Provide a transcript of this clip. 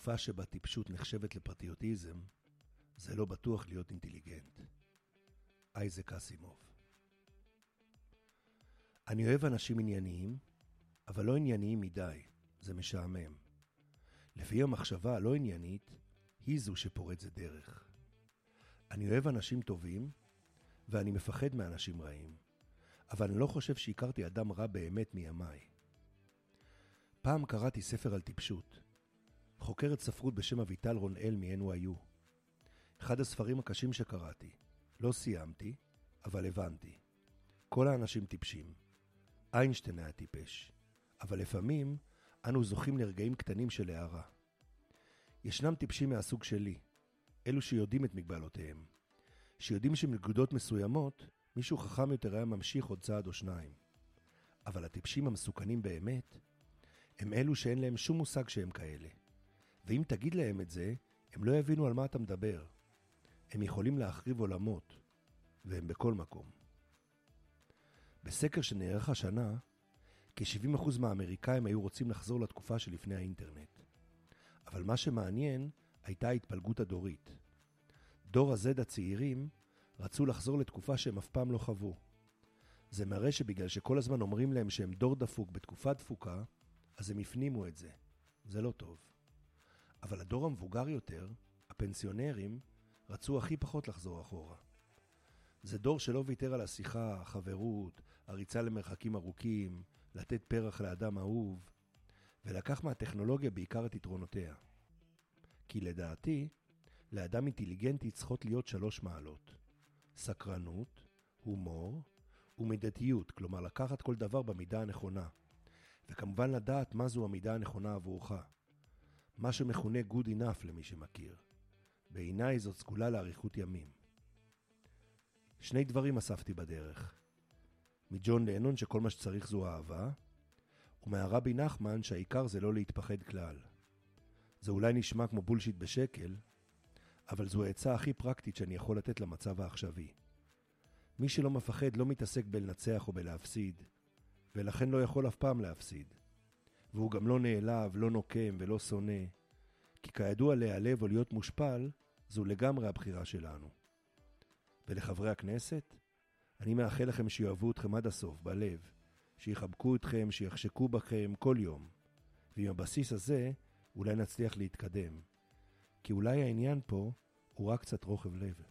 בתקופה שבה טיפשות נחשבת לפטריוטיזם, זה לא בטוח להיות אינטליגנט. אייזק אסימוב אני אוהב אנשים ענייניים, אבל לא ענייניים מדי, זה משעמם. לפי המחשבה הלא עניינית, היא זו שפורצת דרך. אני אוהב אנשים טובים, ואני מפחד מאנשים רעים, אבל אני לא חושב שהכרתי אדם רע באמת מימיי. פעם קראתי ספר על טיפשות. חוקרת ספרות בשם אביטל רונאל מ-NYU. אחד הספרים הקשים שקראתי. לא סיימתי, אבל הבנתי. כל האנשים טיפשים. איינשטיין היה טיפש, אבל לפעמים אנו זוכים לרגעים קטנים של הערה. ישנם טיפשים מהסוג שלי, אלו שיודעים את מגבלותיהם, שיודעים שמנקודות מסוימות מישהו חכם יותר היה ממשיך עוד צעד או שניים. אבל הטיפשים המסוכנים באמת, הם אלו שאין להם שום מושג שהם כאלה. ואם תגיד להם את זה, הם לא יבינו על מה אתה מדבר. הם יכולים להחריב עולמות, והם בכל מקום. בסקר שנערך השנה, כ-70% מהאמריקאים היו רוצים לחזור לתקופה שלפני האינטרנט. אבל מה שמעניין הייתה ההתפלגות הדורית. דור ה-Z הצעירים רצו לחזור לתקופה שהם אף פעם לא חוו. זה מראה שבגלל שכל הזמן אומרים להם שהם דור דפוק בתקופה דפוקה, אז הם הפנימו את זה. זה לא טוב. אבל הדור המבוגר יותר, הפנסיונרים, רצו הכי פחות לחזור אחורה. זה דור שלא ויתר על השיחה, החברות, הריצה למרחקים ארוכים, לתת פרח לאדם אהוב, ולקח מהטכנולוגיה בעיקר את יתרונותיה. כי לדעתי, לאדם אינטליגנטי צריכות להיות שלוש מעלות. סקרנות, הומור ומידתיות, כלומר לקחת כל דבר במידה הנכונה. וכמובן לדעת מה זו המידה הנכונה עבורך. מה שמכונה good enough למי שמכיר. בעיניי זאת סגולה לאריכות ימים. שני דברים אספתי בדרך. מג'ון לנון שכל מה שצריך זו אהבה, ומהרבי נחמן שהעיקר זה לא להתפחד כלל. זה אולי נשמע כמו בולשיט בשקל, אבל זו העצה הכי פרקטית שאני יכול לתת למצב העכשווי. מי שלא מפחד לא מתעסק בלנצח או בלהפסיד, ולכן לא יכול אף פעם להפסיד. והוא גם לא נעלב, לא נוקם ולא שונא, כי כידוע להיעלב או להיות מושפל, זו לגמרי הבחירה שלנו. ולחברי הכנסת, אני מאחל לכם שיאהבו אתכם עד הסוף, בלב, שיחבקו אתכם, שיחשקו בכם כל יום. ועם הבסיס הזה, אולי נצליח להתקדם. כי אולי העניין פה הוא רק קצת רוחב לב.